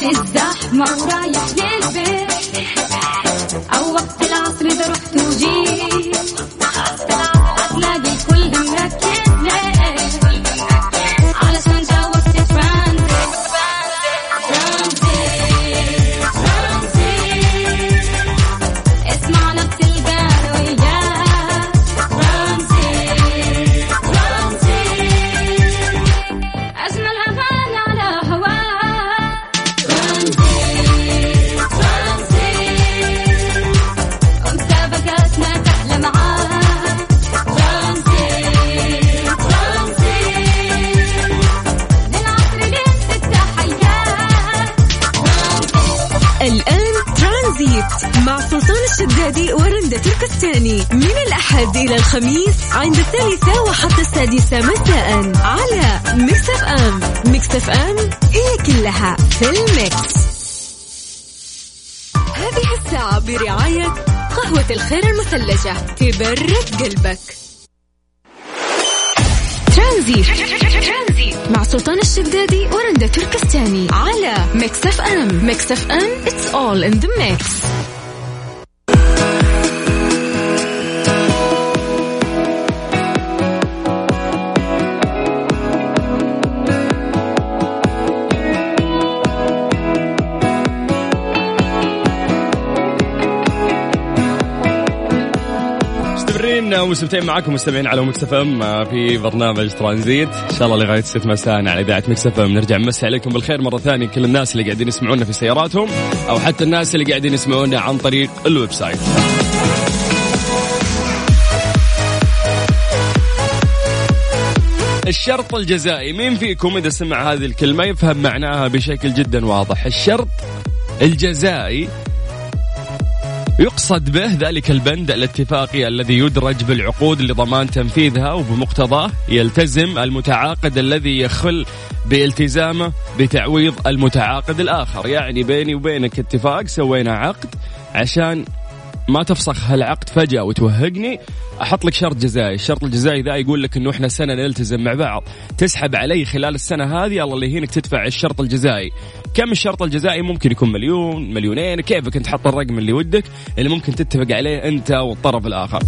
وقت الزحمة ورايح الخميس عند الثالثة وحتى السادسة مساء على Mix FM Mix FM هي كلها في ال mix. هذه الساعة برعاية قهوة الخير المثلجة. تبرد قلبك. ترانزيت. مع سلطان الشدادي ورندا تركستاني على Mix FM Mix FM it's all in the mix مستمرين ومستمتعين معاكم مستمعين على Mix FM في برنامج ترانزيت. إن شاء الله لغايه 6 مساء على إذاعة Mix FM. نرجع نمسي عليكم بالخير مرة ثانية. كل الناس اللي قاعدين يسمعونا في سياراتهم أو حتى الناس اللي قاعدين يسمعونا عن طريق ال website. الشرط الجزائي. مين فيكم إذا سمع هذه الكلمة؟ يفهم معناها بشكل جدا واضح. الشرط الجزائي يقصد به ذلك البند الاتفاقي الذي يدرج بالعقود لضمان تنفيذها وبمقتضاه يلتزم المتعاقد الذي يخل بالتزامه بتعويض المتعاقد الآخر. يعني بيني وبينك اتفاق سوينا عقد عشان ما تفسخ هالعقد فجأة وتوهقني أحط لك شرط جزائي. الشرط الجزائي ذا يقول لك أنه إحنا سنة نلتزم مع بعض. تسحب علي خلال السنة هذه الله اللي يهينك تدفع الشرط الجزائي. كم الشرط الجزائي؟ ممكن يكون مليون مليونين. كيفك أنت تحط الرقم اللي ودك اللي ممكن تتفق عليه أنت والطرف الآخر.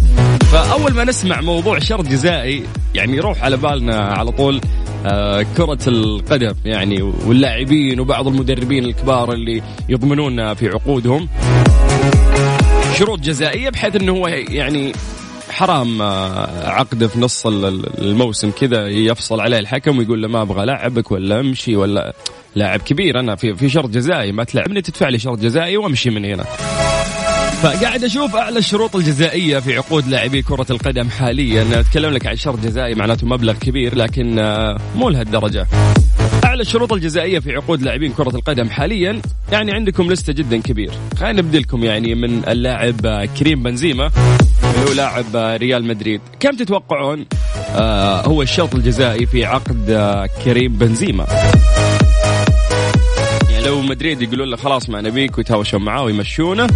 فأول ما نسمع موضوع شرط جزائي يعني يروح على بالنا على طول آه كرة القدم يعني واللاعبين وبعض المدربين الكبار اللي يضمنون في عقودهم. شروط جزائية بحيث إنه هو يعني حرام آه، عقده في نص ال- الموسم كذا يفصل عليه الحكم ويقول له ما أبغى لاعبك ولا أمشي ولا لاعب كبير أنا في في شرط جزائي ما تلعبني تدفع لي شرط جزائي وأمشي من هنا. فقاعد أشوف أعلى الشروط الجزائية في عقود لاعبي كرة القدم حاليا أتكلم لك عن شرط جزائي معناته مبلغ كبير لكن آه، مو لهالدرجة. اعلى الشروط الجزائية في عقود لاعبين كرة القدم حاليا. يعني عندكم لستة جدا كبير. خلينا نبدي لكم يعني من اللاعب كريم بنزيما اللي هو لاعب ريال مدريد. كم تتوقعون آه هو الشرط الجزائي في عقد آه كريم بنزيما؟ يعني لو مدريد يقولون له خلاص ما نبيك ويتهاوشون معاه ويمشونه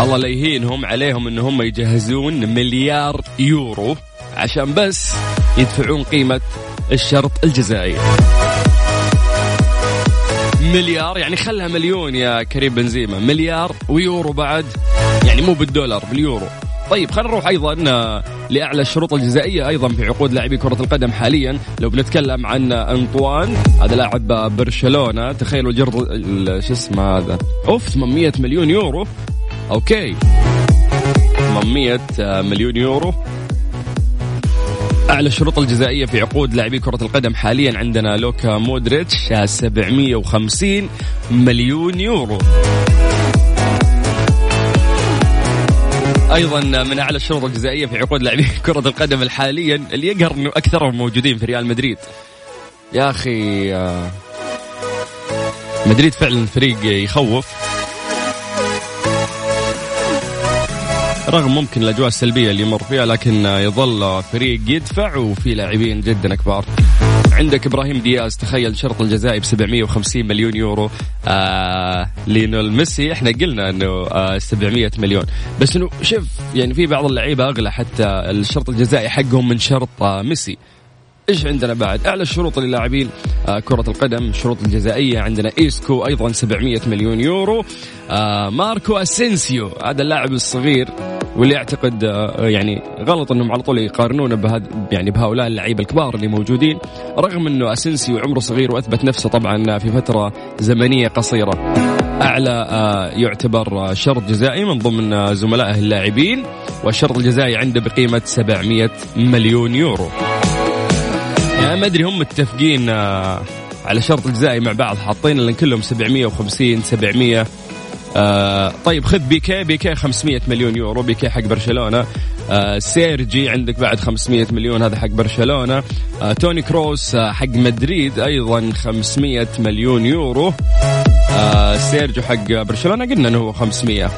الله لا يهينهم عليهم إن هم يجهزون مليار يورو عشان بس يدفعون قيمة الشرط الجزائي. مليار يعني خلها مليون يا كريم بنزيما. مليار ويورو بعد يعني مو بالدولار باليورو. طيب خلينا نروح أيضا آه، لأعلى الشروط الجزائية أيضا في عقود لاعبي كرة القدم حاليا. لو بنتكلم عن أنطوان هذا لاعب برشلونة. تخيلوا جرد شو اسمه هذا؟ أوف 800 مليون يورو. okay. 800 مليون يورو. أعلى الشروط الجزائية في عقود لاعبي كرة القدم حاليا عندنا لوكا مودريتش 750 مليون يورو. أيضا من أعلى الشروط الجزائية في عقود لاعبي كرة القدم الحاليا اللي يقهر إنه أكثرهم موجودين في ريال مدريد. يا أخي آه، مدريد فعلا فريق يخوف. رغم ممكن الأجواء السلبية اللي يمر فيها لكن يظل فريق يدفع وفي لاعبين جدا كبار. عندك إبراهيم دياز تخيل شرط الجزائي ب 750 مليون يورو. آه ليونيل ميسي إحنا قلنا إنه آه 700 مليون. بس إنه شوف يعني في بعض اللعيبة أغلى حتى الشرط الجزائي حقهم من شرط آه ميسي. إيش عندنا بعد؟ أعلى الشروط للاعبين آه كرة القدم الشروط الجزائية. عندنا إيسكو أيضا 700 مليون يورو. آه ماركو أسينسيو هذا اللاعب الصغير. واللي يعتقد آه، يعني غلط إنهم على طول يقارنونه بهذا يعني بهؤلاء اللعيبة الكبار اللي موجودين رغم إنه أسينسيو عمره صغير وأثبت نفسه طبعا في فترة زمنية قصيرة. أعلى آه، يعتبر شرط جزائي من ضمن آه، زملائه اللاعبين والشرط الجزائي عنده بقيمة 700 مليون يورو. يعني ما أدري هم متفقين آه، على شرط الجزائي مع بعض حاطين لأن كلهم 750 700 آه طيب خذ بيكي بيكي 500 مليون يورو بيكي حق برشلونة. آه سيرجي عندك بعد 500 مليون هذا حق برشلونة. آه توني كروس آه حق مدريد أيضا 500 مليون يورو. آه سيرجيو حق برشلونة قلنا إنه هو 500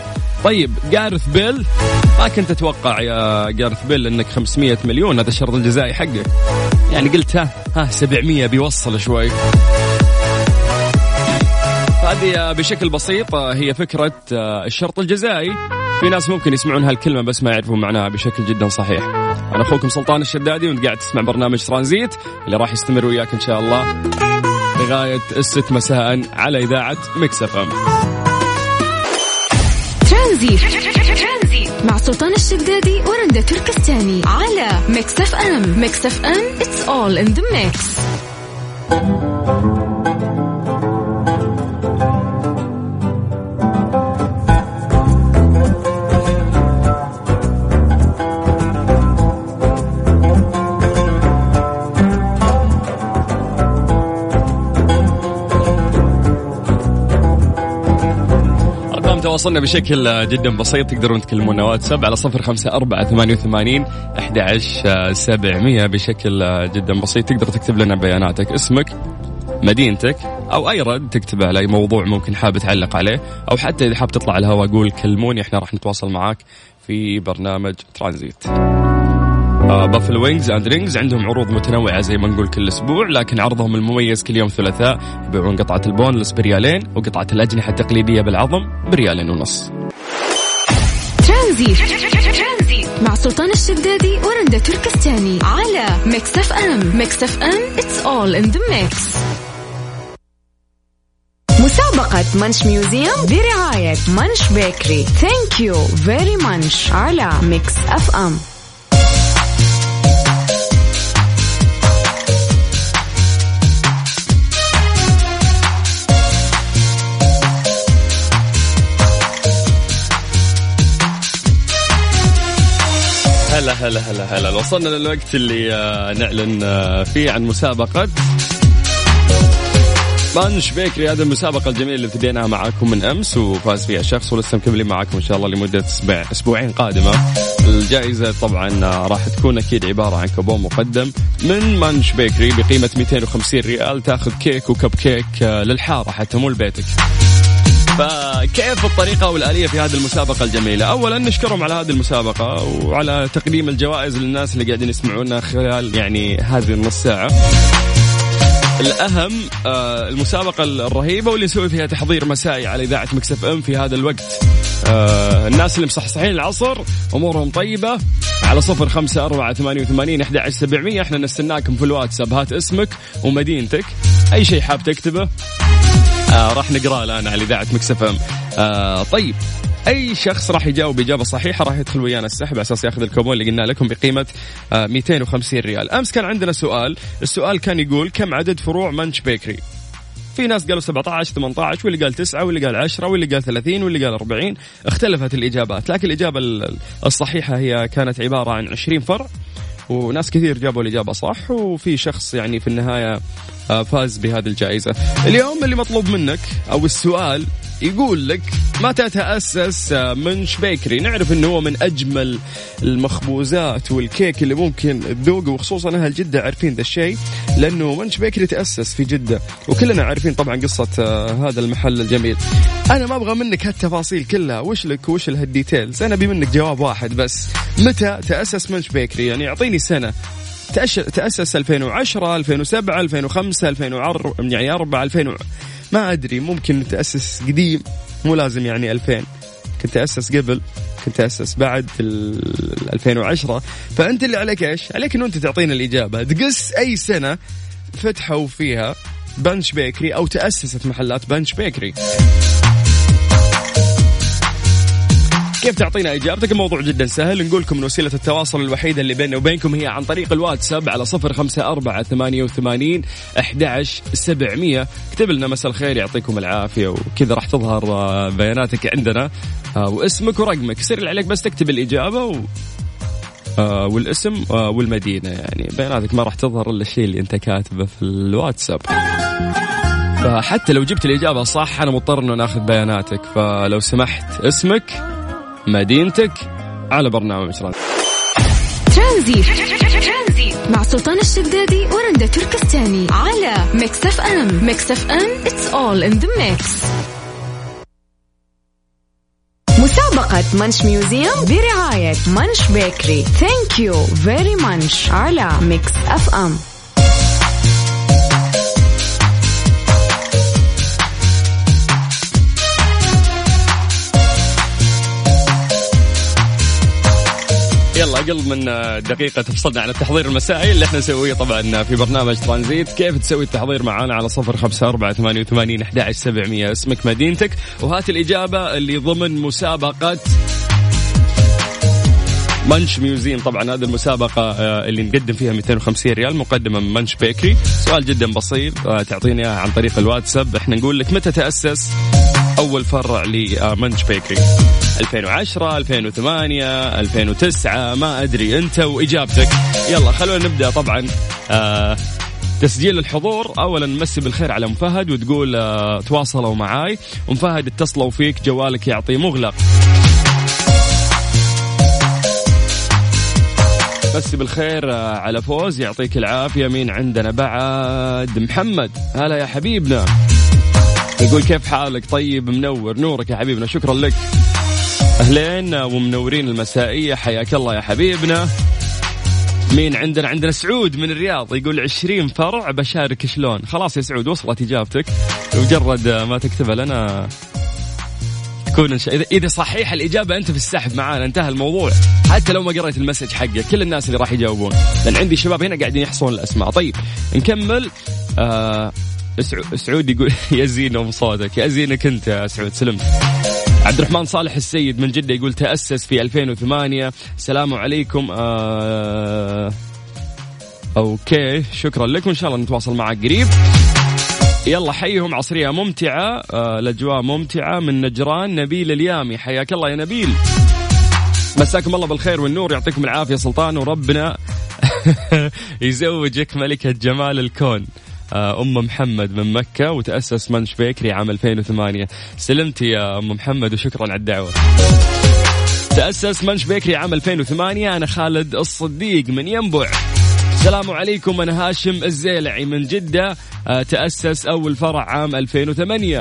طيب جاريث بيل ما كنت أتوقع يا جاريث بيل إنك 500 مليون؟ هذا الشرط الجزائي حقك. يعني قلت ها ها 700 بيوصل شوي. هذه بشكل بسيط هي فكرة آه، الشرط الجزائي. في ناس ممكن يسمعون هالكلمة بس ما يعرفون معناها بشكل جدا صحيح. أنا أخوكم سلطان الشدادي وأنت قاعد تسمع برنامج ترانزيت اللي راح يستمر وياك إن شاء الله. لغاية الست مساء على إذاعة ميكس إف إم. ترانزيت. مع سلطان الشدادي ورندا تركستاني على ميكس إف إم. ميكس إف إم it's all in the mix. تواصلنا بشكل جدا بسيط تقدرون تكلمونا واتساب على صفر خمسة أربعة ثمانية وثمانين أحد سبعمية بشكل جدا بسيط. تقدر تكتب لنا بياناتك اسمك مدينتك أو أي رد تكتبه على اي موضوع ممكن حاب تعلق عليه أو حتى إذا حاب تطلع على الهواء قول كلموني إحنا راح نتواصل معاك في برنامج ترانزيت. بافلو وينجز اند رينجز عندهم عروض متنوعة زي ما نقول كل أسبوع لكن عرضهم المميز كل يوم ثلاثاء يبيعون قطعة ال boneless بريالين وقطعة الأجنحة التقليدية بالعظم بريالين ونص. ترانزيت مع سلطان الشدادي ورندا تركستاني على ميكس اف ام ميكس اف ام it's all in the mix. مسابقة منش ميوزيوم برعاية منش بيكري thank you very munch على ميكس اف ام هلا هلا هلا هلا. وصلنا للوقت اللي آه، نعلن آه، فيه عن مسابقة. منش بيكري هذه المسابقة الجميلة اللي ابتديناها معاكم من أمس وفاز فيها شخص ولسه مكملين معاكم إن شاء الله لمدة أسبوع أسبوعين قادمة. الجائزة طبعا آه، راح تكون أكيد عبارة عن كوبون مقدم من منش بيكري بقيمة 250 ريال تاخذ كيك وكب كيك للحارة حتى مو لبيتك. فكيف الطريقة والآلية في هذه المسابقة الجميلة؟ أولا نشكرهم على هذه المسابقة وعلى تقديم الجوائز للناس اللي قاعدين يسمعونا خلال يعني هذه النص ساعة. الأهم آه المسابقة الرهيبة واللي نسوي فيها تحضير مسائي على إذاعة ميكس إف إم في هذا الوقت. آه الناس اللي مصحصحين العصر أمورهم طيبة على صفر خمسة أربعة ثمانية وثمانين أحد عشر سبعمية إحنا نستناكم في الواتساب هات اسمك ومدينتك أي شيء حاب تكتبه آه راح نقراه الآن على إذاعة ميكس إف إم. آه طيب أي شخص راح يجاوب اجابه صحيحة راح يدخل ويانا السحب على أساس يأخذ الكوبون اللي قلنا لكم بقيمة آه 250 ريال. أمس كان عندنا سؤال. السؤال كان يقول كم عدد فروع منش بيكري؟ في ناس قالوا 17 18 واللي قال 9 واللي قال 10 واللي قال 30 واللي قال 40 اختلفت الإجابات لكن الإجابة ال- الصحيحة هي كانت عبارة عن 20 فرع. وناس كثير جابوا الإجابة صح وفي شخص يعني في النهاية آه، فاز بهذه الجائزة. اليوم اللي مطلوب منك أو السؤال يقول لك متى تأسس آه، منش بيكري؟ نعرف أنه هو من أجمل المخبوزات والكيك اللي ممكن تذوقه وخصوصا أهل جدة عارفين ذا الشيء لأنه منش بيكري تأسس في جدة. وكلنا عارفين طبعا قصة آه، هذا المحل الجميل. أنا ما أبغى منك هالتفاصيل كلها وش لك وش ال details أنا أبي منك جواب واحد بس. متى تأسس منش بيكري؟ يعني أعطيني سنة. تأسس 2010 2007 2005 2004 يعني 4 2000 و- ما أدري ممكن تأسس قديم مو لازم يعني 2000 كنت تأسس قبل كنت تاسس بعد ال 2010 فأنت اللي عليك إيش؟ عليك إنه أنت تعطينا الإجابة. تقص أي سنة فتحوا فيها بنش بيكري أو تأسست محلات بنش بيكري كيف تعطينا إجابتك؟ الموضوع جدا سهل. نقول لكم إن وسيلة التواصل الوحيدة اللي بيننا وبينكم هي عن طريق الواتساب على صفر خمسة أربعة ثمانية وثمانين أحداش سبعمية. اكتب لنا مساء الخير يعطيكم العافية. وكذا راح تظهر آه، بياناتك عندنا. آه، واسمك ورقمك. يصير اللي عليك بس تكتب الإجابة و... آه، والاسم والمدينة. يعني بياناتك ما راح تظهر إلا الشيء اللي أنت كاتبه في الواتساب. فحتى لو جبت الإجابة صح أنا مضطر إنه ناخذ بياناتك. فلو سمحت اسمك؟ مدينتك على برنامج ران ترانزيت. مع سلطان الشدادي ورندا تركستاني على ميكس اف ام. ميكس اف ام it's all in the mix. مسابقة منش ميوزيوم برعاية منش بيكري thank you very munch على ميكس اف ام. يلا أقل من دقيقة تفصلنا عن التحضير المسائي اللي إحنا نسويه طبعا في برنامج ترانزيت كيف تسوي التحضير معانا على صفر خمسة أربعة ثمانية وثمانين أحد سبعمية؟ اسمك مدينتك. وهات الإجابة اللي ضمن مسابقة منش ميوزيوم. طبعا هذه المسابقة آه، اللي نقدم فيها 250 ريال مقدمة من منش بيكري. سؤال جدا بسيط آه، تعطيني عن طريق الواتساب. إحنا نقول لك متى تأسس أول فرع لمنش بيكري. 2010 2008 2009 ما أدري أنت وإجابتك. يلا خلونا نبدأ طبعا آه تسجيل الحضور. اولا نمسي بالخير على مفهد وتقول آه تواصلوا معاي. ومفهد اتصلوا فيك جوالك يعطي مغلق. مسي بالخير آه، على فوز يعطيك العافية. مين عندنا بعد؟ محمد. هلا يا حبيبنا. يقول كيف حالك؟ طيب منور نورك يا حبيبنا شكرا لك. أهلين آه، ومنورين المسائية حياك الله يا حبيبنا. مين عندنا؟ عندنا سعود من الرياض يقول 20 فرع بشارك شلون؟ خلاص يا سعود وصلت إجابتك. مجرد ما تكتبها لنا تكون إذا إذا صحيح الإجابة أنت في السحب معانا انتهى الموضوع. حتى لو ما قريت المسج حقك كل الناس اللي راح يجاوبون. لأن عندي شباب هنا قاعدين يحصون الأسماء. طيب نكمل. آه سعود يقول يا زين أم صوتك. يا زينك انت يا سعود سلمت. عبد الرحمن صالح السيد من جدة يقول تأسس في 2008 السلام عليكم. آه okay شكرا لك. وإن شاء الله نتواصل معك قريب. يلا حيهم. عصرية ممتعة. آه الأجواء ممتعة. من نجران نبيل اليامي. حياك الله يا نبيل. مساكم الله بالخير والنور. يعطيكم العافية سلطان. وربنا يزوجك ملكة جمال الكون. أم محمد من مكة وتأسس منش بيكري عام 2008 سلمتي يا أم محمد وشكرا على الدعوة. تأسس منش بيكري عام 2008 أنا خالد الصديق من ينبع. السلام عليكم أنا هاشم الزيلعي من جدة. آه، تأسس أول فرع عام 2008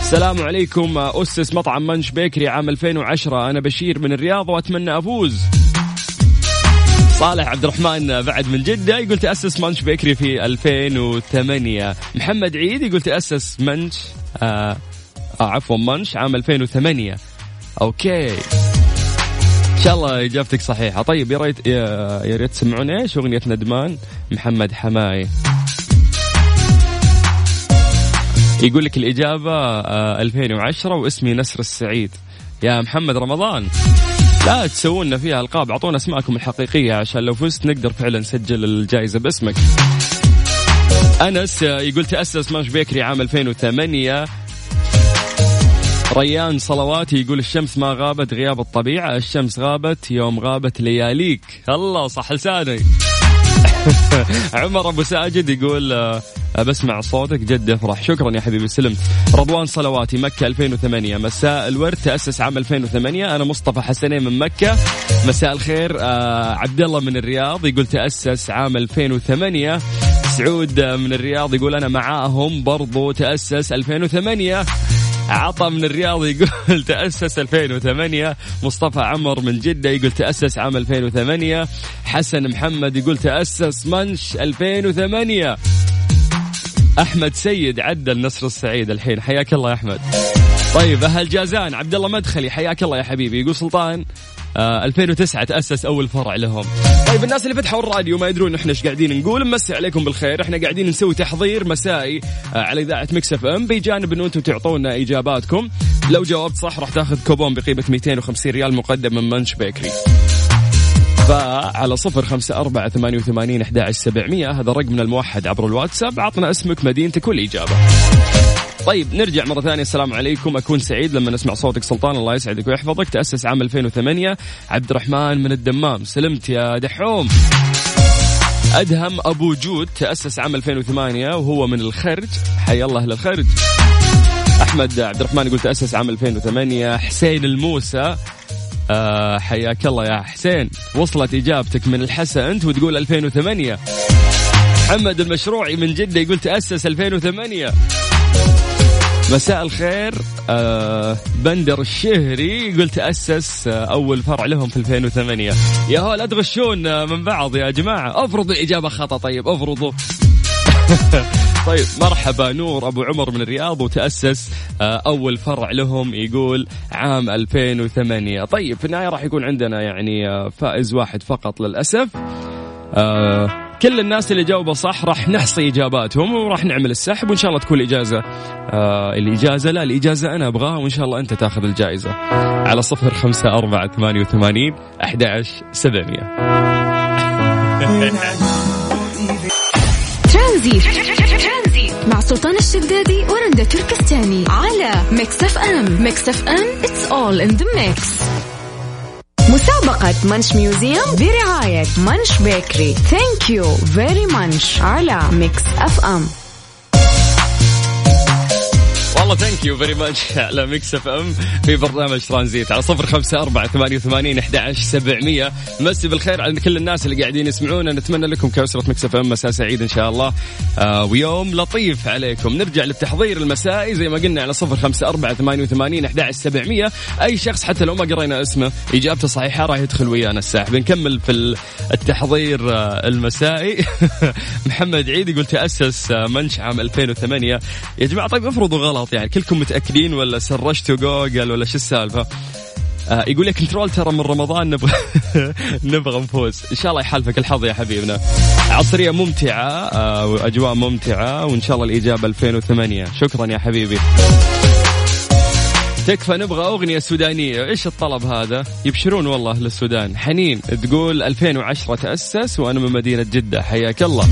السلام عليكم آه، أسس مطعم منش بيكري عام 2010 أنا بشير من الرياض وأتمنى أفوز. صالح عبد الرحمن بعد من جدة يقول تأسس منش بيكري في 2008 محمد عيد يقول تأسس منش آه آه عفوا منش عام 2008 okay. إن شاء الله إجابتك صحيحة. طيب يا ريت يا ريت تسمعون إيش؟ أغنية ندمان محمد حماي. يقول لك الإجابة آه 2010 واسمي نسر السعيد. يا محمد رمضان. لا تسوون لنا فيها ألقاب. أعطونا أسماءكم الحقيقية عشان لو فزت نقدر فعلا نسجل الجائزة باسمك. أنس يقول تأسس ماش بيكري عام 2008 ريان صلواتي يقول الشمس ما غابت غياب الطبيعة الشمس غابت يوم غابت لياليك. الله صح لساني. عمر أبو ساجد يقول بسمع صوتك جد أفرح. شكرا يا حبيبي سلمت رضوان صلواتي مكة 2008 مساء الورد تأسس عام 2008 أنا مصطفى حسنين من مكة. مساء الخير. آه، عبد الله من الرياض يقول تأسس عام 2008 سعود من الرياض يقول أنا معاهم برضو تأسس 2008 عطا من الرياض يقول تأسس 2008 مصطفى عمر من جدة يقول تأسس عام 2008 حسن محمد يقول تأسس منش 2008 أحمد سيد عدل نصر السعيد الحين. حياك الله يا أحمد. طيب أهل جازان عبد الله مدخلي حياك الله يا حبيبي. يقول سلطان آه 2009 تأسس أول فرع لهم. طيب الناس اللي فتحوا الراديو ما يدرون إحنا إيش قاعدين نقول. نمسي عليكم بالخير. إحنا قاعدين نسوي تحضير مسائي آه على إذاعة ميكس إف إم. بجانب انه أنتم تعطونا إجاباتكم. لو جاوبت صح راح تاخذ كوبون بقيمة 250 ريال مقدم من منش بيكري. فعلى صفر خمسة أربعة ثمانية وثمانين أحد سبعمية. هذا رقمنا الموحد عبر الواتساب. عطنا اسمك مدينتك والإجابة طيب نرجع مرة ثانية. السلام عليكم. أكون سعيد لما نسمع صوتك. سلطان الله يسعدك ويحفظك. تأسس عام 2008 عبد الرحمن من الدمام. سلمت يا دحوم. أدهم أبو جود تأسس عام 2008 وهو من الخرج. حي الله أهل الخرج. أحمد عبد الرحمن يقول تأسس عام 2008 حسين الموسى. آه حياك الله يا حسين. وصلت إجابتك من الحسا أنت وتقول 2008 محمد المشروعي من جدة يقول تأسس 2008 مساء الخير. آه بندر الشهري يقول تأسس آه أول فرع لهم في 2008 يا هو لا تغشون آه من بعض يا جماعة. أفرضوا الإجابة خطأ. طيب أفرضوا. طيب مرحبا. نور أبو عمر من الرياض وتأسس آه، أول فرع لهم يقول عام 2008 طيب في النهاية راح يكون عندنا يعني آه، فائز واحد فقط للأسف. آه، كل الناس اللي جاوبوا صح راح نحصي إجاباتهم وراح نعمل السحب وإن شاء الله تكون الإجازة آه الإجازة لا الإجازة أنا أبغاها وإن شاء الله أنت تاخذ الجائزة. على صفر خمسة أربعة ثمانية وثمانين أحد سبعمية. ترانزيت. مع سلطان الشدادي ورندا تركستاني على Mix FM Mix FM it's all in the mix مسابقة Munch Museum برعاية Munch Bakery thank you very Munch على Mix FM والله thank you very much على Mix FM في برنامج ترانزيت على صفر خمسة أربعة ثمانية وثمانين أحد سبعمية. مسي بالخير على كل الناس اللي قاعدين يسمعونا. نتمنى لكم كأسرة Mix FM مساء سعيد إن شاء الله. آه ويوم لطيف عليكم. نرجع للتحضير المسائي زي ما قلنا على صفر خمسة أربعة ثمانية وثمانين أحد سبعمية. أي شخص حتى لو ما قرينا اسمه إجابته صحيحة راح يدخل ويانا الساحب بنكمل في التحضير آه، المسائي. محمد عيد يقول تأسس آه، منش عام 2008 يا جماعة طيب افرضوا غلط يعني. كلكم متأكدين ولا سرشتوا جوجل ولا شو السالفة؟ آه يقول لك كنترول ترى من رمضان نبغى نبغى نفوز. إن شاء الله يحالفك الحظ يا حبيبنا. عصرية ممتعة آه وأجواء ممتعة وإن شاء الله الإجابة 2008 شكرا يا حبيبي. تكفى نبغى أغنية سودانية. إيش الطلب هذا؟ يبشرون والله أهل السودان حنين تقول 2010 تأسس وأنا من مدينة جدة. حياك الله.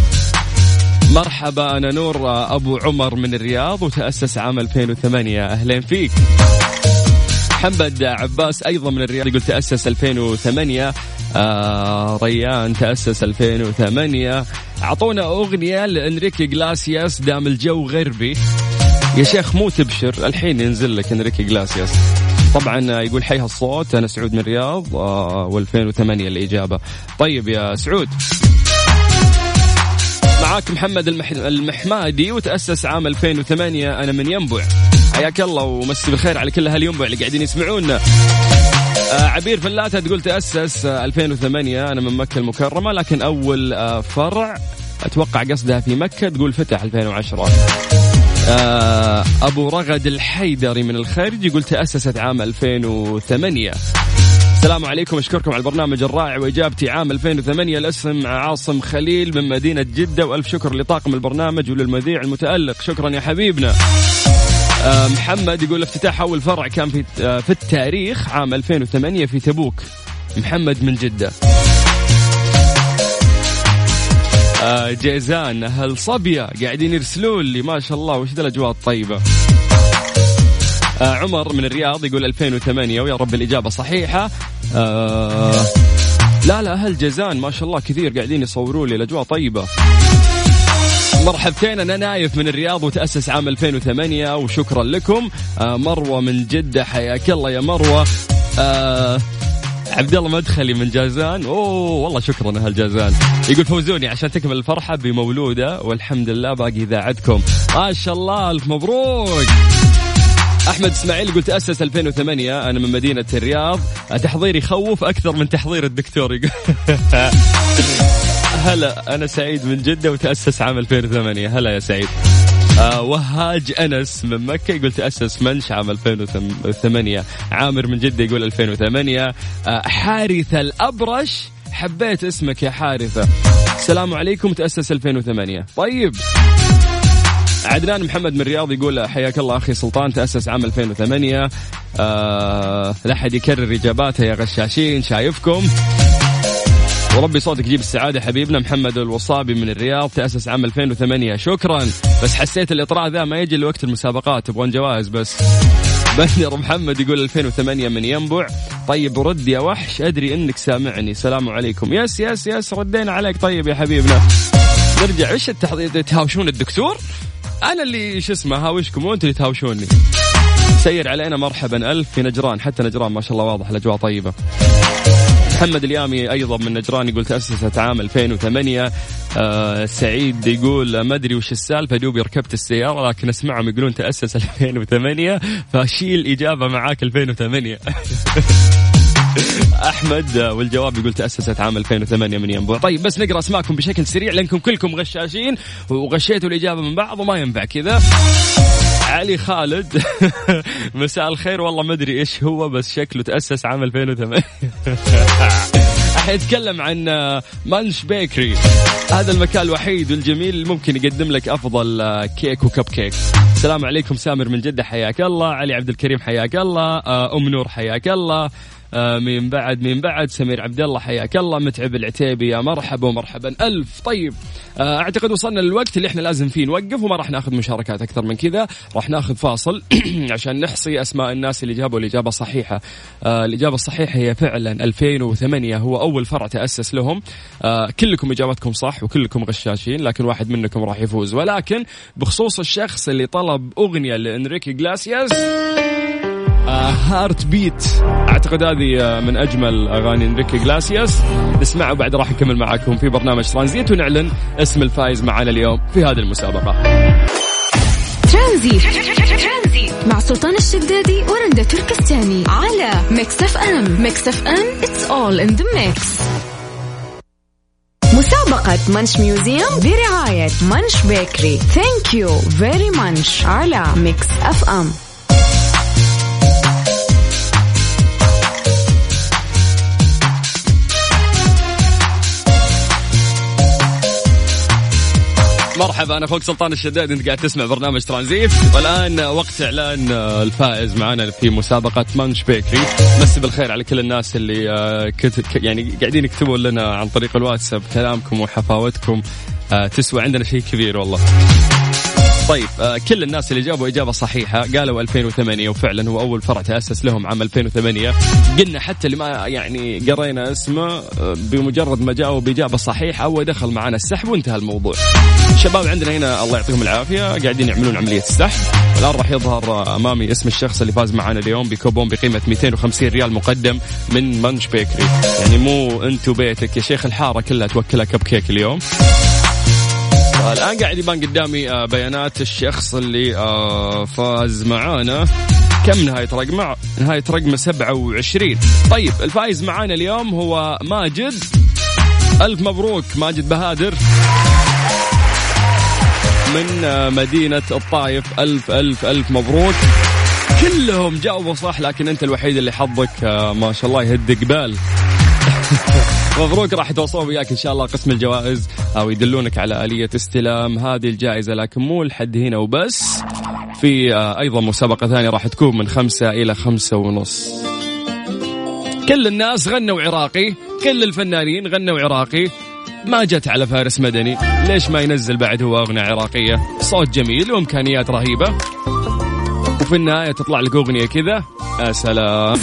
مرحبا أنا نور أبو عمر من الرياض وتأسس عام 2008 أهلين فيك. محمد عباس أيضا من الرياض يقول تأسس 2008 آه ريان تأسس 2008 أعطونا أغنية لإنريكي جلاسياس دام الجو غربي. يا شيخ مو تبشر الحين ينزل لك إنريكي جلاسياس. طبعا يقول حيها الصوت أنا سعود من الرياض آه و2008 الإجابة. طيب يا سعود. معاك محمد المح... المحمادي وتأسس عام 2008 أنا من ينبع. حياك الله ومسي بالخير على كل أهل ينبع اللي قاعدين يسمعونا. آه عبير فلاتة تقول تأسس آه 2008 أنا من مكة المكرمة لكن أول آه فرع أتوقع قصدها في مكة تقول فتح 2010 آه أبو رغد الحيدري من الخارج يقول تأسست عام 2008 السلام عليكم. أشكركم على البرنامج الرائع وإجابتي. عام 2008 الاسم عاصم خليل من مدينة جدة وألف شكر لطاقم البرنامج وللمذيع المتألق. شكرا يا حبيبنا. آه محمد يقول افتتاح أول فرع كان في آه في التاريخ عام 2008 في تبوك. محمد من جدة. آه جيزان أهل صبيه قاعدين يرسلون لي. ما شاء الله وش ذا الأجواء الطيبة؟ عمر من الرياض يقول 2008 ويا رب الإجابة صحيحة. آه لا لا أهل جازان ما شاء الله كثير قاعدين يصوروا لي الأجواء طيبة. مرحبتين أنا نايف من الرياض وتأسس عام 2008 وشكرا لكم. آه مروة من جدة حياك الله يا مروة. آه عبد الله مدخلي من جازان. أوه والله شكرا أهل جازان. يقول فوزوني عشان تكمل الفرحة بمولودة والحمد لله باقي إذاعتكم. ما شاء الله ألف مبروك. أحمد إسماعيل يقول تأسس 2008 أنا من مدينة الرياض. تحضيري يخوف أكثر من تحضير الدكتور هلا أنا سعيد من جدة وتأسس عام 2008 هلا يا سعيد. آه وهاج أنس من مكة يقول تأسس منش عام 2008 عامر من جدة يقول 2008 آه حارثة الأبرش حبيت اسمك يا حارثة. السلام عليكم تأسس 2008 طيب. عدنان محمد من الرياض يقول حياك الله أخي سلطان تأسس عام 2008 آه لا أحد يكرر إجاباته يا غشاشين شايفكم؟ وربي صوتك يجيب السعادة حبيبنا محمد الوصابي من الرياض تأسس عام 2008 شكرا. بس حسيت الإطراء ذا ما يجي لوقت المسابقات تبغون جوائز بس. بندر محمد يقول 2008 من ينبع. طيب رد يا وحش أدري إنك سامعني. سلام عليكم. yes yes yes ردينا عليك طيب يا حبيبنا. نرجع إيش التحضير تهاوشون الدكتور؟ أنا اللي شو اسمه هاوشكم وأنتم اللي تهاوشوني. سير علينا مرحبا ألف في نجران حتى نجران ما شاء الله واضح الأجواء طيبة. محمد اليامي أيضا من نجران يقول تأسست عام 2008 آه سعيد يقول ما أدري وش السالفة دوبي ركبت السيارة لكن أسمعهم يقولون تأسس 2008 فشيل إجابة معاك 2008 أحمد والجواب يقول تأسست عام 2008 من ينبع طيب بس نقرأ أسماءكم بشكل سريع لأنكم كلكم غشاشين وغشيتوا الإجابة من بعض وما ينفع كذا. علي خالد مساء الخير. والله ما أدري إيش هو بس شكله تأسس عام 2008 حيتكلم عن آه، مانش بيكري. هذا المكان الوحيد والجميل اللي ممكن يقدم لك أفضل آه، كيك وكب كيك. السلام عليكم سامر من جدة حياك الله. علي عبد الكريم حياك الله. آه، أم نور حياك الله. من بعد من بعد سمير عبد الله حياك الله متعب العتيبي يا مرحبا ومرحبا. ألف طيب. آه، أعتقد وصلنا للوقت اللي إحنا لازم فيه نوقف وما راح ناخذ مشاركات أكثر من كذا. راح ناخذ فاصل عشان نحصي أسماء الناس اللي جابوا الإجابة الصحيحة. آه، الإجابة الصحيحة هي فعلا 2008 هو أول فرع تأسس لهم. آه، كلكم إجابتكم صح وكلكم غشاشين لكن واحد منكم راح يفوز. ولكن بخصوص الشخص اللي طلب أغنية لإنريكي جلاسياس Heartbeat أعتقد هذه آه، من أجمل أغاني انريكي جلاسياس نسمعها وبعد راح نكمل معاكم في برنامج ترانزيت ونعلن اسم الفائز معنا اليوم في هذه المسابقة. ترانزيت. مع سلطان الشدادي ورندا تركستاني على Mix FM Mix FM it's all in the mix مسابقة Munch Museum برعاية Munch Bakery thank you very Munch على Mix FM مرحبا أنا أخوك سلطان الشدادي أنت قاعد تسمع برنامج ترانزيت. والآن وقت إعلان آه، الفائز معنا في مسابقة Munch Bakery مسي بالخير على كل الناس اللي آه، كت... ك- يعني قاعدين يكتبوا لنا عن طريق الواتساب كلامكم وحفاوتكم. آه، تسوى عندنا شيء كبير والله. طيب كل الناس اللي جابوا إجابة صحيحة قالوا 2008 وفعلا هو أول فرع تأسس لهم عام 2008 قلنا حتى اللي ما يعني قرينا اسمه آه، بمجرد ما جاءوا بإجابة صحيحة هو دخل معنا السحب وانتهى الموضوع. الشباب عندنا هنا الله يعطيهم العافية قاعدين يعملون عملية السحب. الآن راح يظهر أمامي اسم الشخص اللي فاز معنا اليوم بكوبون بقيمة 250 ريال مقدم من Munch Bakery. يعني مو أنت وبيتك يا شيخ الحارة كلها توكلها كب كيك اليوم. الآن قاعد يبان قدامي آه، بيانات الشخص اللي آه، فاز معانا. كم نهاية رقمه؟ نهاية رقمه 27 طيب الفايز معانا اليوم هو ماجد. ألف مبروك ماجد بهادر. من آه، مدينة الطايف ألف ألف ألف مبروك. كلهم جاوبوا صح لكن أنت الوحيد اللي حظك ما شاء الله يهد قبال. مبروك راح يتواصلون وياك إن شاء الله قسم الجوائز أو يدلونك على آلية استلام هذه الجائزة لكن مو لحد هنا وبس. في آه، أيضا مسابقة ثانية راح تكون من خمسة إلى خمسة ونص. كل الناس غنوا عراقي كل الفنانين غنوا عراقي. ما جت على فارس مدني ليش ما ينزل بعد هو أغنية عراقية؟ صوت جميل وإمكانيات رهيبة. وفي النهاية تطلع لك أغنية كذا يا سلام.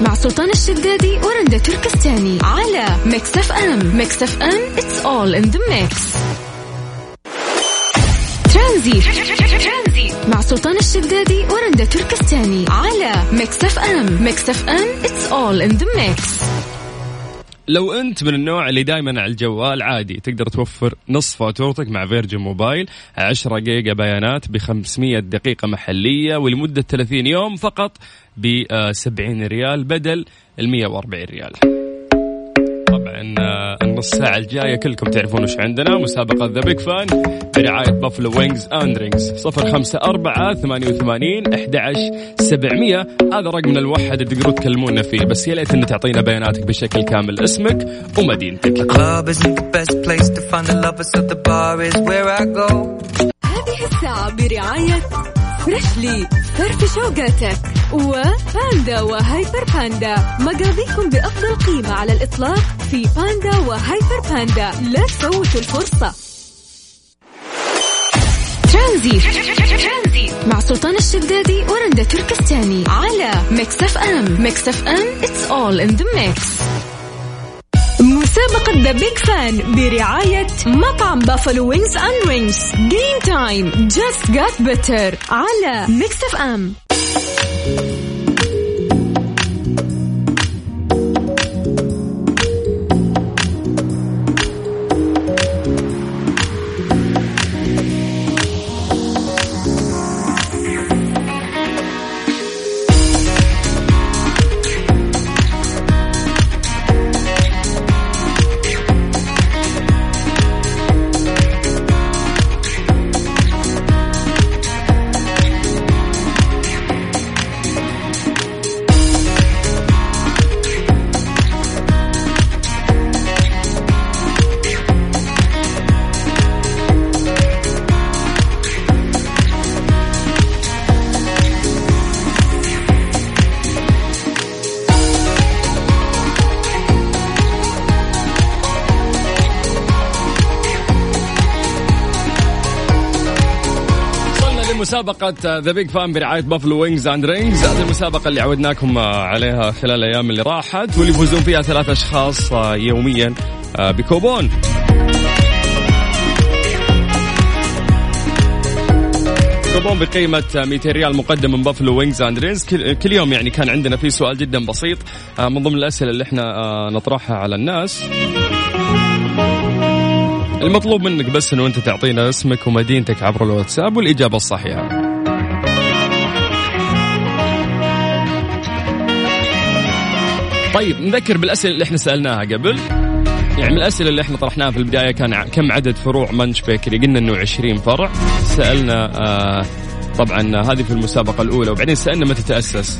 مع سلطان الشدادي ورندا تركستاني على Mix FM Mix FM it's all in the mix Tranzit. مع سلطان الشدادي ورندا تركستاني على Mix FM Mix FM it's all in the mix لو أنت من النوع اللي دائما على الجوال عادي تقدر توفر نصف فاتورتك مع Virgin Mobile 10 جيجا بيانات ب 500 دقيقة محلية ولمدة 30 يوم فقط ب 70 ريال بدل ال 140 ريال. آه، النص ساعة الجاية كلكم تعرفون وش عندنا. مسابقة The Big Fun برعاية Buffalo Wings and Rings 054 88 11 700 هذا رقمنا الوحد اللي تقدرون تكلمونا فيه. بس يا ليت ان تعطينا بياناتك بشكل كامل. اسمك ومدينتك. Club isn't the best place to find a lover, so the bar is where I go. هذه الساعة برعاية Freshly فرفش أوقاتك و Panda و Hyper Panda مقاضيكم بأفضل قيمة على الإطلاق في Panda و Hyper Panda لا تفوتوا الفرصة. ترانزيت مع سلطان الشدادي ورندا تركستاني على Mix FM. Mix FM it's all in the mix. مسابقة The Big Fun برعاية مطعم Buffalo Wings and Rings game time just got better على Mix FM وصلنا لمسابقة The Big Fun برعاية Buffalo Wings and Rings هذه المسابقة اللي عودناكم آه، عليها خلال الأيام اللي راحت واللي يفوزون فيها ثلاث أشخاص آه، يوميا آه، بكوبون. كوبون بقيمة 200 ريال مقدم من Buffalo Wings and Rings كل يوم يعني كان عندنا فيه سؤال جدا بسيط من ضمن الأسئلة اللي إحنا نطرحها على الناس. المطلوب منك بس إنه أنت تعطينا اسمك ومدينتك عبر الواتساب والإجابة الصحيحة. طيب نذكر بالأسئلة اللي إحنا سألناها قبل. يعني من الأسئلة اللي إحنا طرحناها في البداية كان كم عدد فروع منش بيكري؟ قلنا إنه 20 فرع. سألنا آه طبعا هذه في المسابقة الأولى وبعدين سألنا متى تأسس.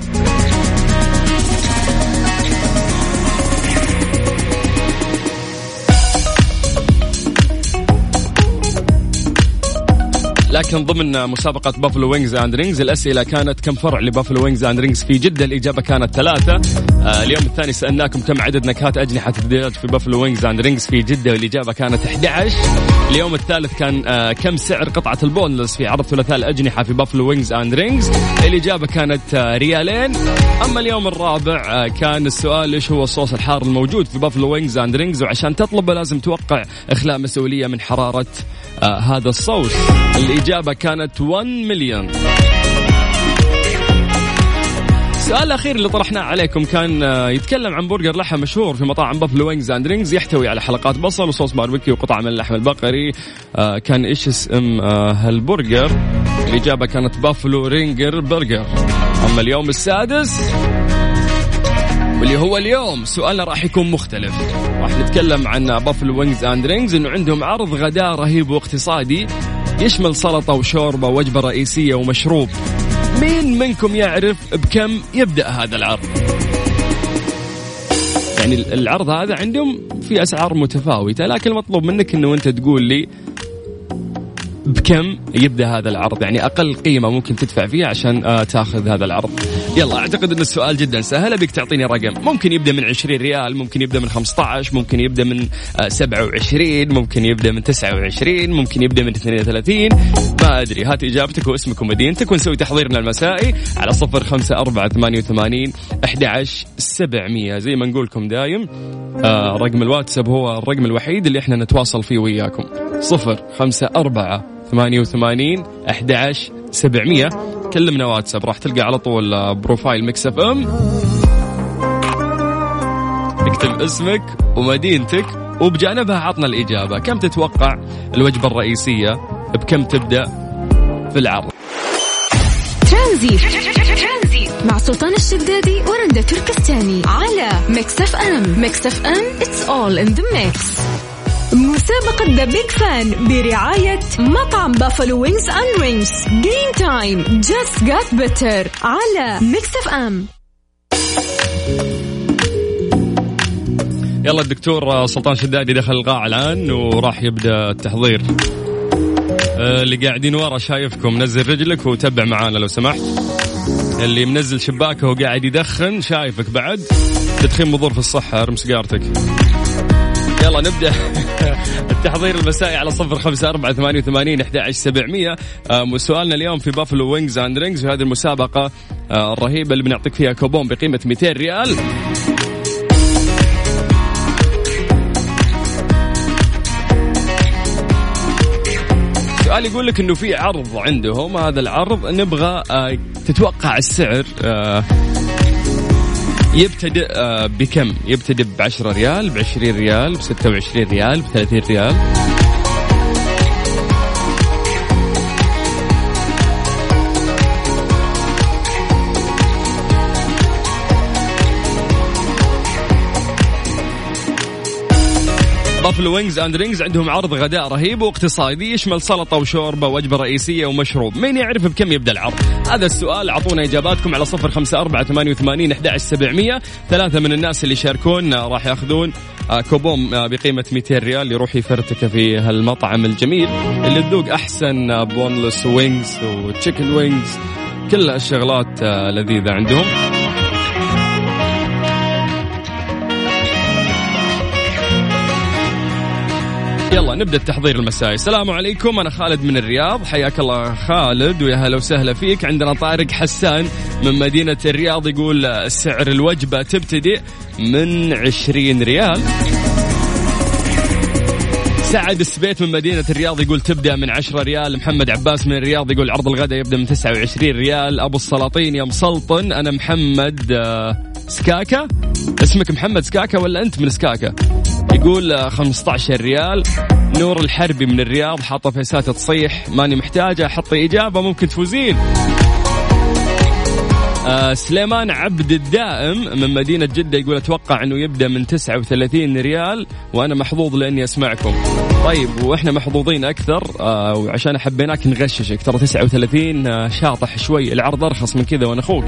لكن ضمن مسابقة Buffalo Wings and Rings الأسئلة كانت كم فرع ل Buffalo Wings and Rings في جدة؟ الإجابة كانت ثلاثة. آه اليوم الثاني سألناكم كم عدد نكهات أجنحة الدجاج في Buffalo Wings and Rings في جدة؟ والإجابة كانت 11 اليوم الثالث كان آه كم سعر قطعة ال boneless في عرض ثلاثاء الأجنحة في Buffalo Wings and Rings الإجابة كانت آه ريالين. أما اليوم الرابع كان السؤال إيش هو الصوص الحار الموجود في Buffalo Wings and Rings وعشان تطلبه لازم توقع إخلاء مسؤولية من حرارة آه هذا الصوص الإجابة كانت 1 مليون السؤال الأخير اللي طرحناه عليكم كان آه، يتكلم عن برجر لحم مشهور في مطاعم Buffalo Wings and Rings يحتوي على حلقات بصل وصوص باربيكيو وقطع من اللحم البقري. آه، كان إيش اسم آه، هالبرجر؟ الإجابة كانت Buffalo Ringer Burger أما اليوم السادس واللي هو اليوم سؤالنا راح يكون مختلف. راح نتكلم عن Buffalo Wings and Rings إنه عندهم عرض غداء رهيب واقتصادي يشمل سلطة وشوربة ووجبة رئيسية ومشروب. مين منكم يعرف بكم يبدأ هذا العرض؟ يعني العرض هذا عندهم في أسعار متفاوتة لكن المطلوب منك أنه أنت تقول لي بكم يبدأ هذا العرض؟ يعني أقل قيمة ممكن تدفع فيها عشان آه تاخذ هذا العرض. يلا أعتقد إن السؤال جدا سهل. أبيك تعطيني رقم. ممكن يبدأ من 20 ريال ممكن يبدأ من 15 ممكن يبدأ من آه 27 ممكن يبدأ من 29 ممكن يبدأ من 32 ما أدري هات إجابتك واسمك ومدينتك ونسوي تحضيرنا المسائي على 05488 11700 زي ما نقولكم دايم آه رقم الواتساب هو الرقم الوحيد اللي إحنا نتواصل فيه وياكم صفر خمسة أربعة ثمانية وثمانين أحد عشر سبعمية. كلمنا واتساب راح تلقى على طول آه، profile Mix FM. اكتب اسمك ومدينتك وبجانبها عطنا الإجابة. كم تتوقع الوجبة الرئيسية؟ بكم تبدأ في العرض؟ ترانزيت مع سلطان الشدادي ورندا تركستاني على Mix FM. Mix FM it's all in the mix مسابقة The Big Fan برعاية مطعم Buffalo Wings and Rings game time just got better على Mix FM يلا الدكتور سلطان شدادي دخل القاعة الآن وراح يبدأ التحضير. آه، اللي قاعدين ورا شايفكم نزل رجلك وتبع معانا لو سمحت. اللي منزل شباكه وقاعد يدخن شايفك بعد. تدخين مضر في الصحة ارم سيجارتك. يلا نبدأ. التحضير المسائي على صفر خمسة أربعة ثمانية وثمانين أحد عشر سبعمية. آه، سؤالنا اليوم في Buffalo Wings and Rings وهذه المسابقة آه، الرهيبة اللي بنعطيك فيها كوبون بقيمة 200 ريال. سؤال يقول لك إنه في عرض عندهم هذا العرض نبغى آه، تتوقع السعر آه، يبتدئ آه، بكم؟ يبتدئ ب 10 ريال ب 20 ريال ب 26 ريال ب 30 ريال Buffalo Wings and Rings عندهم عرض غداء رهيب واقتصادي يشمل سلطة وشوربة وجبه رئيسية ومشروب، مين يعرف بكم يبدأ العرض؟ هذا السؤال أعطونا إجاباتكم على صفر خمسة أربعة ثمانية وثمانين أحد سبعمية. ثلاثة من الناس اللي يشاركون راح يأخذون آه، كوبون آه، بقيمة 200 ريال يروح يفرتك في هالمطعم الجميل اللي تذوق أحسن boneless wings و chicken wings كل الشغلات آه، لذيذة عندهم. يلا نبدأ التحضير المسائي. السلام عليكم أنا خالد من الرياض. حياك الله خالد ويا هلا وسهلا فيك. عندنا طارق حسان من مدينة الرياض يقول سعر الوجبة تبتدئ من 20 ريال. سعد السبيت من مدينة الرياض يقول تبدأ من 10 ريال. محمد عباس من الرياض يقول عرض الغداء يبدأ من 29 ريال. أبو السلاطين يا مسلطن أنا محمد آه، سكاكا. اسمك محمد سكاكا ولا أنت من سكاكا؟ يقول آه، 15 ريال. نور الحربي من الرياض حاطة فيسات تصيح. ماني محتاجة حطي إجابة ممكن تفوزين. آه سليمان عبد الدائم من مدينة جدة يقول أتوقع أنه يبدأ من 39 ريال وأنا محظوظ لأني أسمعكم. طيب وإحنا محظوظين أكثر آه وعشان حبيناك نغششك. ترى 39 آه شاطح شوي العرض أرخص من كذا وأنا أخوك.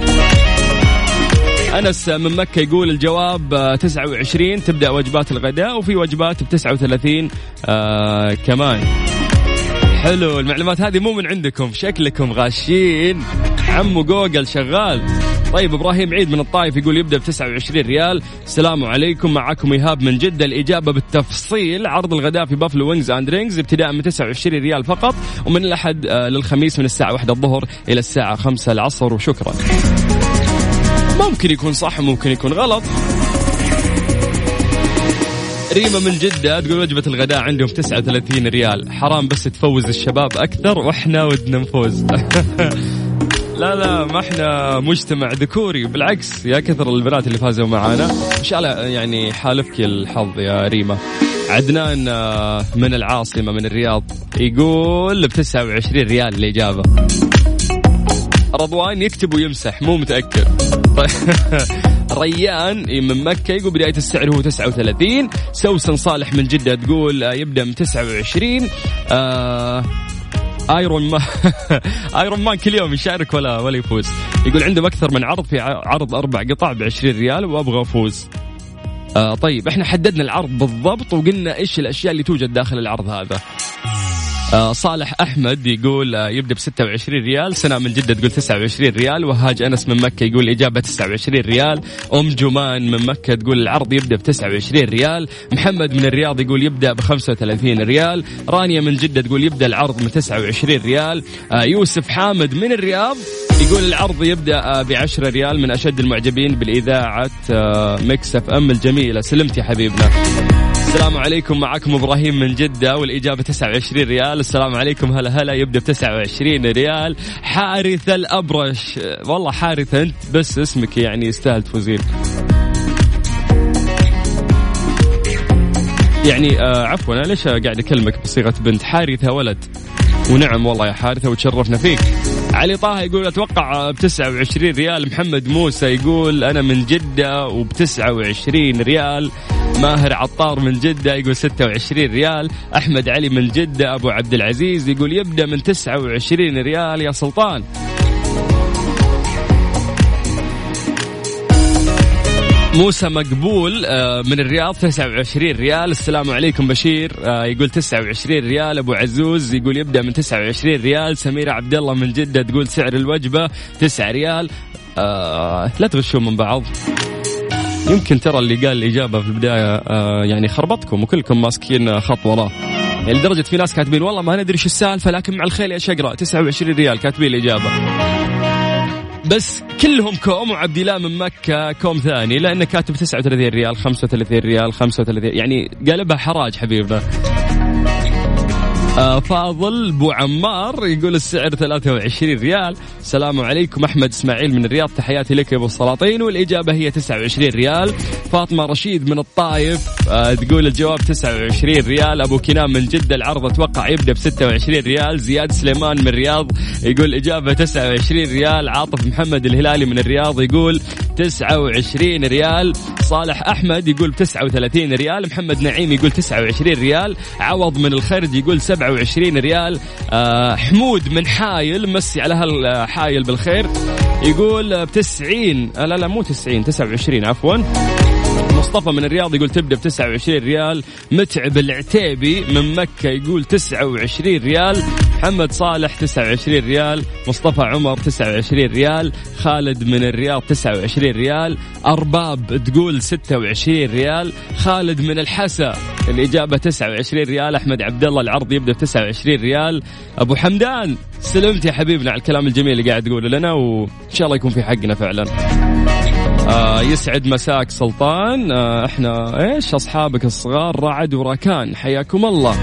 أنس من مكة يقول الجواب آه، 29 تبدأ وجبات الغداء وفي وجبات ب 39 آه كمان. حلو المعلومات هذه مو من عندكم شكلكم غاشين. عمو جوجل شغال. طيب إبراهيم عيد من الطايف يقول يبدأ ب 29 ريال. السلام عليكم معكم إيهاب من جدة. الإجابة بالتفصيل عرض الغداء في Buffalo Wings and Rings ابتداء من 29 ريال فقط ومن الأحد آه، للخميس من الساعة 1 الظهر إلى الساعة 5 العصر. وشكرا. ممكن يكون صح ممكن يكون غلط. ريما من جدة تقول وجبة الغداء عندهم 39 ريال. حرام بس تفوز الشباب أكثر وإحنا ودنا نفوز. لا لا ما إحنا مجتمع ذكوري. بالعكس يا كثر البنات اللي فازوا معانا. إن شاء الله يعني حالفك الحظ يا ريما. عدنان آه، من العاصمة من الرياض يقول ب 29 ريال الإجابة. رضوان يكتب ويمسح مو متأكد. ريان من مكة يقول بداية السعر هو 39 سوسن صالح من جدة تقول آه، يبدأ من 29 آه آيرون مان. آيرون مان كل يوم يشارك ولا ولا يفوز. يقول عندهم أكثر من عرض في عرض أربع قطع ب 20 ريال وأبغى أفوز. آه طيب إحنا حددنا العرض بالضبط وقلنا إيش الأشياء اللي توجد داخل العرض هذا. صالح أحمد يقول آه يبدأ ب 26 ريال سناء من جدة تقول 29 ريال وهاج أنس من مكة يقول الاجابه 29 ريال أم جمان من مكة تقول العرض يبدأ ب 29 ريال محمد من الرياض يقول يبدأ ب 35 ريال رانيا من جدة تقول يبدأ العرض من 29 ريال آه يوسف حامد من الرياض يقول العرض يبدأ ب 10 ريال من أشد المعجبين بالإذاعة آه Mix FM الجميلة. سلمت يا حبيبنا. السلام عليكم. معكم إبراهيم من جدة والإجابة 29 ريال. السلام عليكم. هلا هلا يبدأ ب 29 ريال. حارثه الأبرش. والله حارثه أنت بس اسمك يعني يستاهل تفوزين. يعني آه عفوا أنا ليش قاعد أكلمك بصيغة بنت حارثة ولد؟ ونعم والله يا حارثة وتشرفنا فيك. علي طه يقول أتوقع ب 29 ريال. محمد موسى يقول أنا من جدة وب 29 ريال. ماهر عطار من جدة يقول 26 ريال أحمد علي من جدة أبو عبد العزيز يقول يبدأ من 29 ريال يا سلطان. موسى مقبول آه، من الرياض 29 ريال. السلام عليكم بشير آه، يقول 29 ريال. أبو عزوز يقول يبدأ من 29 ريال. سميرة عبد الله من جدة تقول سعر الوجبة 9 ريال. آه لا تغشون من بعض. يمكن ترى اللي قال الإجابة في البداية آه يعني خربطكم وكلكم ماسكين خط وراه. يعني لدرجة في ناس كاتبين والله ما ندري إيش السالفة لكن مع الخيل إيش اقرا 29 ريال. كاتبين الإجابة. بس كلهم كوم وعبد الله من مكة كوم ثاني لأنه كاتب 39 ريال 35 ريال 35 يعني قلبها حراج حبيبنا. فاضل بو عمار يقول السعر 23 ريال. السلام عليكم أحمد إسماعيل من الرياض. تحياتي لك يا أبو السلاطين. والإجابة هي 29 ريال. فاطمة رشيد من الطايف آه تقول الجواب 29 ريال. أبو كنان من جدة العرض أتوقع يبدأ ب 26 ريال. زياد سليمان من الرياض يقول الإجابة 29 ريال. عاطف محمد الهلالي من الرياض يقول 29 ريال. صالح أحمد يقول ب 39 ريال. محمد نعيم يقول 29 ريال. عوض من الخرج يقول 27 ريال. آه حمود من حايل مسي على هالحايل بالخير. يقول ب 90 آه لا لا مو 90 29 عفوا. مصطفى من الرياض يقول تبدأ ب 29 ريال. متعب العتيبي من مكة يقول 29 ريال. محمد صالح 29 ريال. مصطفى عمر 29 ريال. خالد من الرياض 29 ريال. أرباب تقول 26 ريال. خالد من الحسا الإجابة 29 ريال. أحمد عبد الله العرض يبدأ ب 29 ريال. أبو حمدان سلمت يا حبيبنا على الكلام الجميل اللي قاعد تقوله لنا وإن شاء الله يكون في حقنا فعلا. آه يسعد مساك سلطان. آه إحنا إيش اصحابك الصغار؟ رعد وراكان. حياكم الله.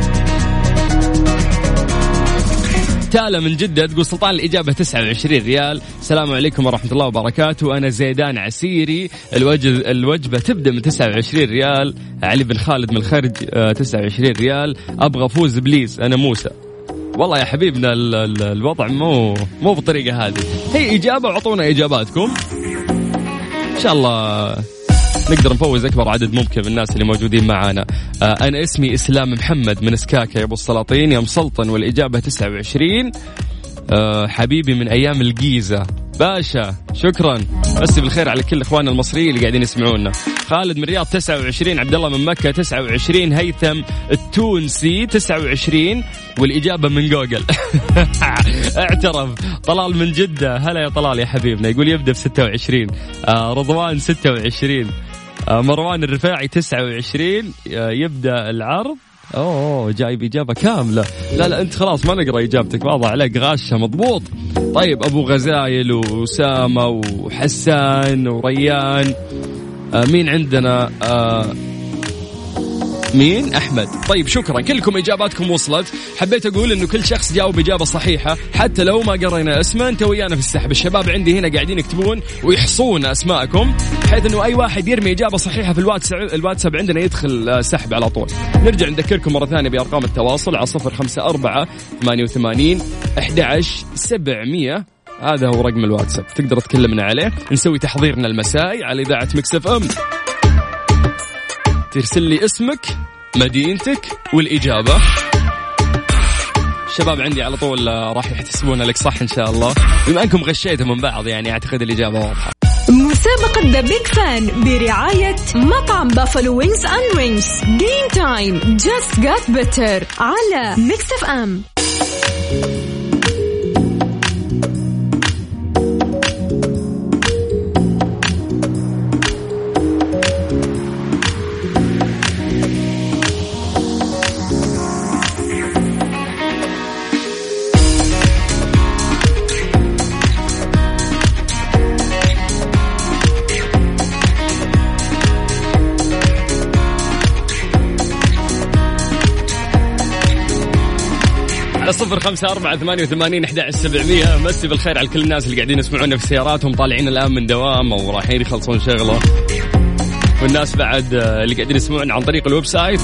تالا من جدة تقول سلطان الإجابة 29 ريال. السلام عليكم ورحمة الله وبركاته. أنا زيدان عسيري. الوجب الوجبة تبدأ من 29 ريال. علي بن خالد من الخرج آه 29 ريال. أبغى فوز بليز. أنا موسى. والله يا حبيبنا ال ال الوضع مو مو بالطريقة هذه. هي إجابة وعطونا إجاباتكم. إن شاء الله نقدر نفوز أكبر عدد ممكن من الناس اللي موجودين معانا. آه أنا اسمي إسلام محمد من سكاكا يا أبو السلاطين يا مسلطن والإجابة 29 آه حبيبي من أيام الجيزة. باشا شكرا. بس بالخير على كل اخواننا المصريين اللي قاعدين يسمعونا. خالد من الرياض 29 عبد الله من مكة 29 هيثم التونسي 29 والإجابة من جوجل. اعترف. طلال من جدة. هلا يا طلال يا حبيبنا. يقول يبدأ ب 26 آه رضوان 26 آه مروان الرفاعي 29 آه يبدأ العرض. أوه جايب إجابة كاملة. لا لا أنت خلاص ما نقرأ إجابتك. واضح عليك غاشة مضبوط. طيب أبو غزايل وأسامة وحسان وريان. آه مين عندنا؟ آه مين؟ أحمد. طيب شكرا. كلكم إجاباتكم وصلت. حبيت أقول إنه كل شخص جاوب إجابة صحيحة حتى لو ما قرينا اسمه أنت ويانا في السحب. الشباب عندي هنا قاعدين يكتبون ويحصون أسماءكم بحيث إنه أي واحد يرمي إجابة صحيحة في الواتساب الواتساب عندنا يدخل آه، سحب على طول. نرجع نذكركم مرة ثانية بأرقام التواصل على صفر خمسة أربعة ثمانية وثمانين أحد عشر سبعمية. هذا هو رقم الواتساب. تقدر تكلمنا عليه. نسوي تحضيرنا المسائي على إذاعة Mix FM. ترسل لي اسمك مدينتك والإجابة. الشباب عندي على طول آه، راح يحتسبون لك صح إن شاء الله. بما أنكم غشيتوا من بعض يعني أعتقد الإجابة واضحة. مسابقة The Big Fan برعاية مطعم Buffalo Wings and Rings game time just got better على Mix FM صفر خمسة أربعة ثمانية وثمانين أحد سبعمية. مسي بالخير على كل الناس اللي قاعدين يسمعونا في سياراتهم طالعين الآن من دوام أو رايحين يخلصون شغلة. والناس بعد آه، اللي قاعدين يسمعونا عن طريق ال website.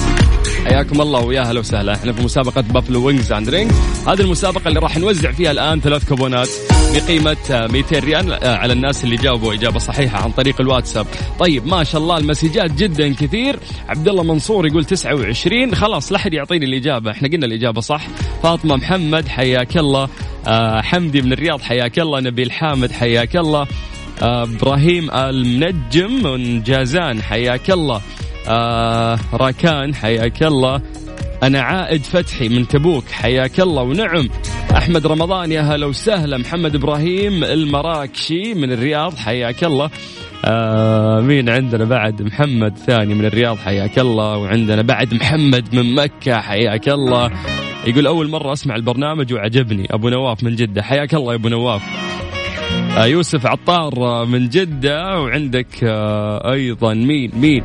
حياكم الله ويا هلا وسهلا. إحنا في مسابقة Buffalo Wings and Rings هذه المسابقة اللي راح نوزع فيها الآن ثلاث كوبونات. بقيمة آه، 200 ريال آه، على الناس اللي جاوبوا إجابة صحيحة عن طريق الواتساب. طيب ما شاء الله ال messages جدا كثير. عبد الله منصور يقول 29 خلاص لا أحد يعطيني الإجابة. إحنا قلنا الإجابة صح. فاطمة محمد حياك الله. آه، حمدي من الرياض حياك الله. نبيل حامد حياك الله. آه، إبراهيم المنجم من جازان حياك الله. آه، راكان حياك الله. أنا عائد فتحي من تبوك حياك الله ونعم. أحمد رمضان يا هلا وسهلا. محمد إبراهيم المراكشي من الرياض حياك الله. مين عندنا بعد محمد ثاني من الرياض حياك الله. وعندنا بعد محمد من مكة حياك الله. يقول أول مرة أسمع البرنامج وعجبني. أبو نواف من جدة حياك الله يا أبو نواف. يوسف عطار آه، من جدة وعندك آه، أيضا مين؟ مين؟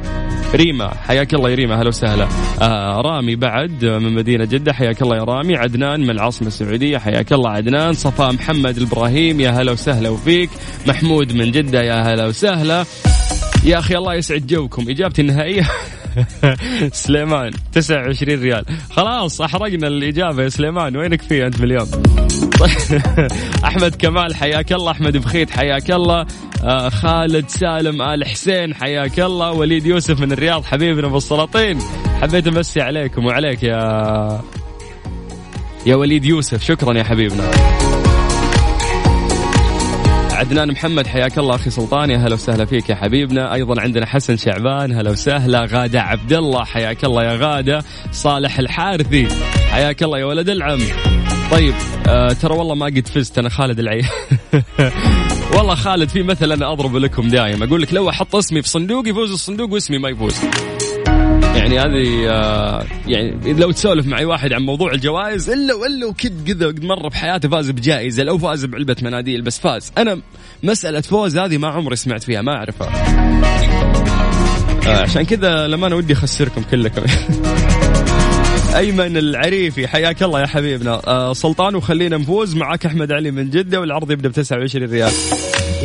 ريما. حياك الله يا ريما هلا وسهلا. آه رامي بعد آه، من مدينة جدة. حياك الله يا رامي. عدنان من العاصمة السعودية. حياك الله عدنان. صفاء محمد الإبراهيم يا هلا وسهلا وفيك. محمود من جدة يا هلا وسهلا. يا أخي الله يسعد جوكم. إجابتي النهائية سليمان 29 ريال. خلاص أحرقنا الإجابة يا سليمان. وينك فيه أنت باليوم؟ طيب احمد كمال حياك الله. أحمد بخيت حياك الله. آه خالد سالم آل حسين حياك الله. وليد يوسف من الرياض حبيبنا بالسلاطين حبيت أمسي عليكم وعليك يا يا وليد يوسف. شكرا يا حبيبنا. عدنان محمد حياك الله. أخي سلطان يا هلا وسهلا فيك يا حبيبنا. أيضا عندنا حسن شعبان هلا وسهلا. غادة عبد الله حياك الله يا غادة. صالح الحارثي حياك الله يا ولد العم. طيب آه ترى والله ما قد فزت أنا خالد العي. والله خالد في مثل أنا أضرب لكم دايم. أقول لك لو أحط اسمي في صندوق يفوز الصندوق واسمي ما يفوز. يعني هذه آه يعني لو تسولف مع اي واحد عن موضوع الجوائز إلا والا وكد كذا قد مره بحياته فاز بجائزة لو فاز بعلبة مناديل بس فاز. أنا مسألة فوز هذه ما عمري سمعت فيها ما أعرفها. آه عشان كذا لما أنا ودي أخسركم كلكم. أيمن العريفي. حياك الله يا حبيبنا. آه سلطان وخلينا نفوز. معك أحمد علي من جدة والعرض يبدأ ب 29 ريال.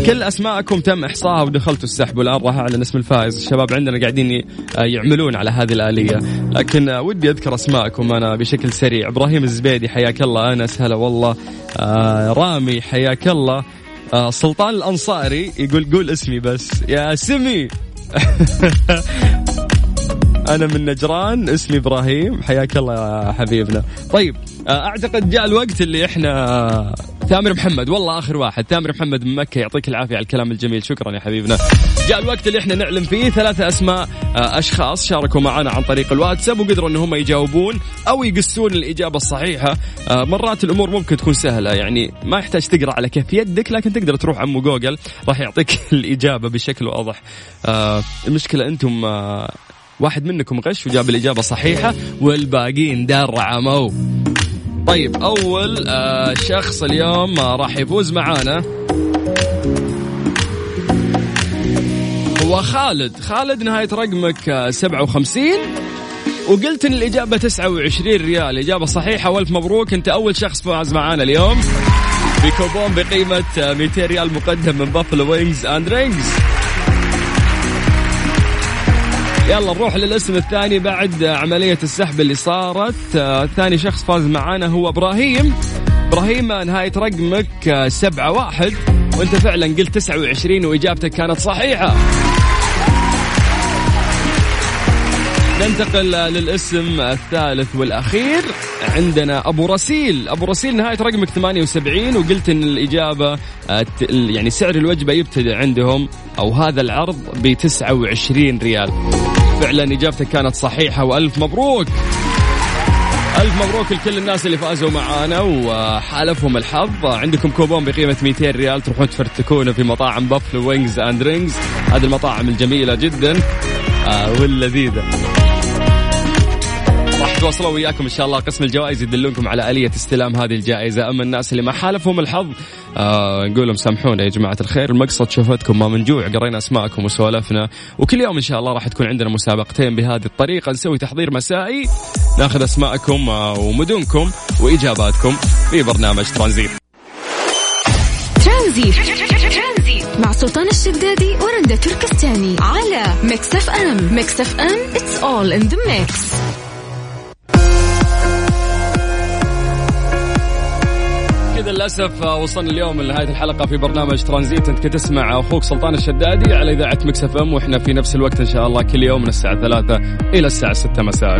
كل أسماءكم تم احصائها ودخلتوا السحب والآن راح أعلن اسم الفائز. الشباب عندنا قاعدين آه، يعملون على هذه الآلية. لكن آه، ودي أذكر أسماءكم أنا بشكل سريع. إبراهيم الزبيدي حياك الله. انس هلا والله. آه رامي حياك الله. آه سلطان الأنصاري يقول قول اسمي بس. يا سمي. أنا من نجران اسمي إبراهيم. حياك الله يا حبيبنا. طيب آه، أعتقد جاء الوقت اللي إحنا ثامر محمد. والله آخر واحد. ثامر محمد من مكة يعطيك العافية على الكلام الجميل. شكرا يا حبيبنا. جاء الوقت اللي إحنا نعلم فيه ثلاثة أسماء آه، أشخاص شاركوا معنا عن طريق الواتساب وقدروا ان هم يجاوبون أو يقسون الإجابة الصحيحة. آه، مرات الأمور ممكن تكون سهلة يعني ما يحتاج تقرأ على كيف يدك لكن تقدر تروح عمو جوجل راح يعطيك الإجابة بشكل واضح. المشكلة أنتم واحد منكم غش وجاب الإجابة صحيحة والباقيين درعموا. طيب أول آه شخص اليوم آه راح يفوز معانا. هو خالد. خالد نهاية رقمك آه 57 وقلت إن الإجابة 29 ريال. إجابة صحيحة. والف مبروك. أنت أول شخص فاز معانا اليوم. بكوبون بقيمة آه، 200 ريال مقدم من Buffalo Wings and Rings يلا نروح للاسم الثاني بعد عملية السحب اللي صارت. آه، ثاني شخص فاز معانا هو إبراهيم. إبراهيم نهاية رقمك آه، سبعة واحد. وأنت فعلا قلت 29 وإجابتك كانت صحيحة. ننتقل آه، للاسم الثالث والأخير. عندنا أبو رسيل. أبو رسيل نهاية رقمك 78 وقلت آه، ت- يعني سعر الوجبة يبتدئ عندهم أو هذا العرض ب 29 ريال. فعلا إجابتك كانت صحيحة وألف مبروك. ألف مبروك لكل الناس اللي فازوا معانا وحالفهم الحظ. عندكم كوبون بقيمة 200 ريال تروحون تفرتكونه في مطاعم Buffalo Wings and Rings هذه المطاعم الجميلة جدا آه واللذيذة. راح تواصلوا وياكم إن شاء الله قسم الجوائز يدلونكم على آلية استلام هذه الجائزة. أما الناس اللي ما حالفهم الحظ آه نقول لهم سامحونا يا جماعة الخير. المقصد شوفتكم ما من جوع قرينا أسماءكم وسولفنا وكل يوم إن شاء الله راح تكون عندنا مسابقتين بهذه الطريقة. نسوي تحضير مسائي ناخذ أسماءكم آه ومدنكم وإجاباتكم في برنامج ترانزيت. مع سلطان الشدادي ورندا تركستاني على Mix FM. Mix FM it's all in the mix. كذا للأسف آه، وصلنا اليوم لنهاية الحلقة في برنامج ترانزيت. أنت كنت تسمع أخوك سلطان الشدادي على إذاعة Mix FM وإحنا في نفس الوقت إن شاء الله كل يوم من الساعة 3 إلى الساعة 6 مساء.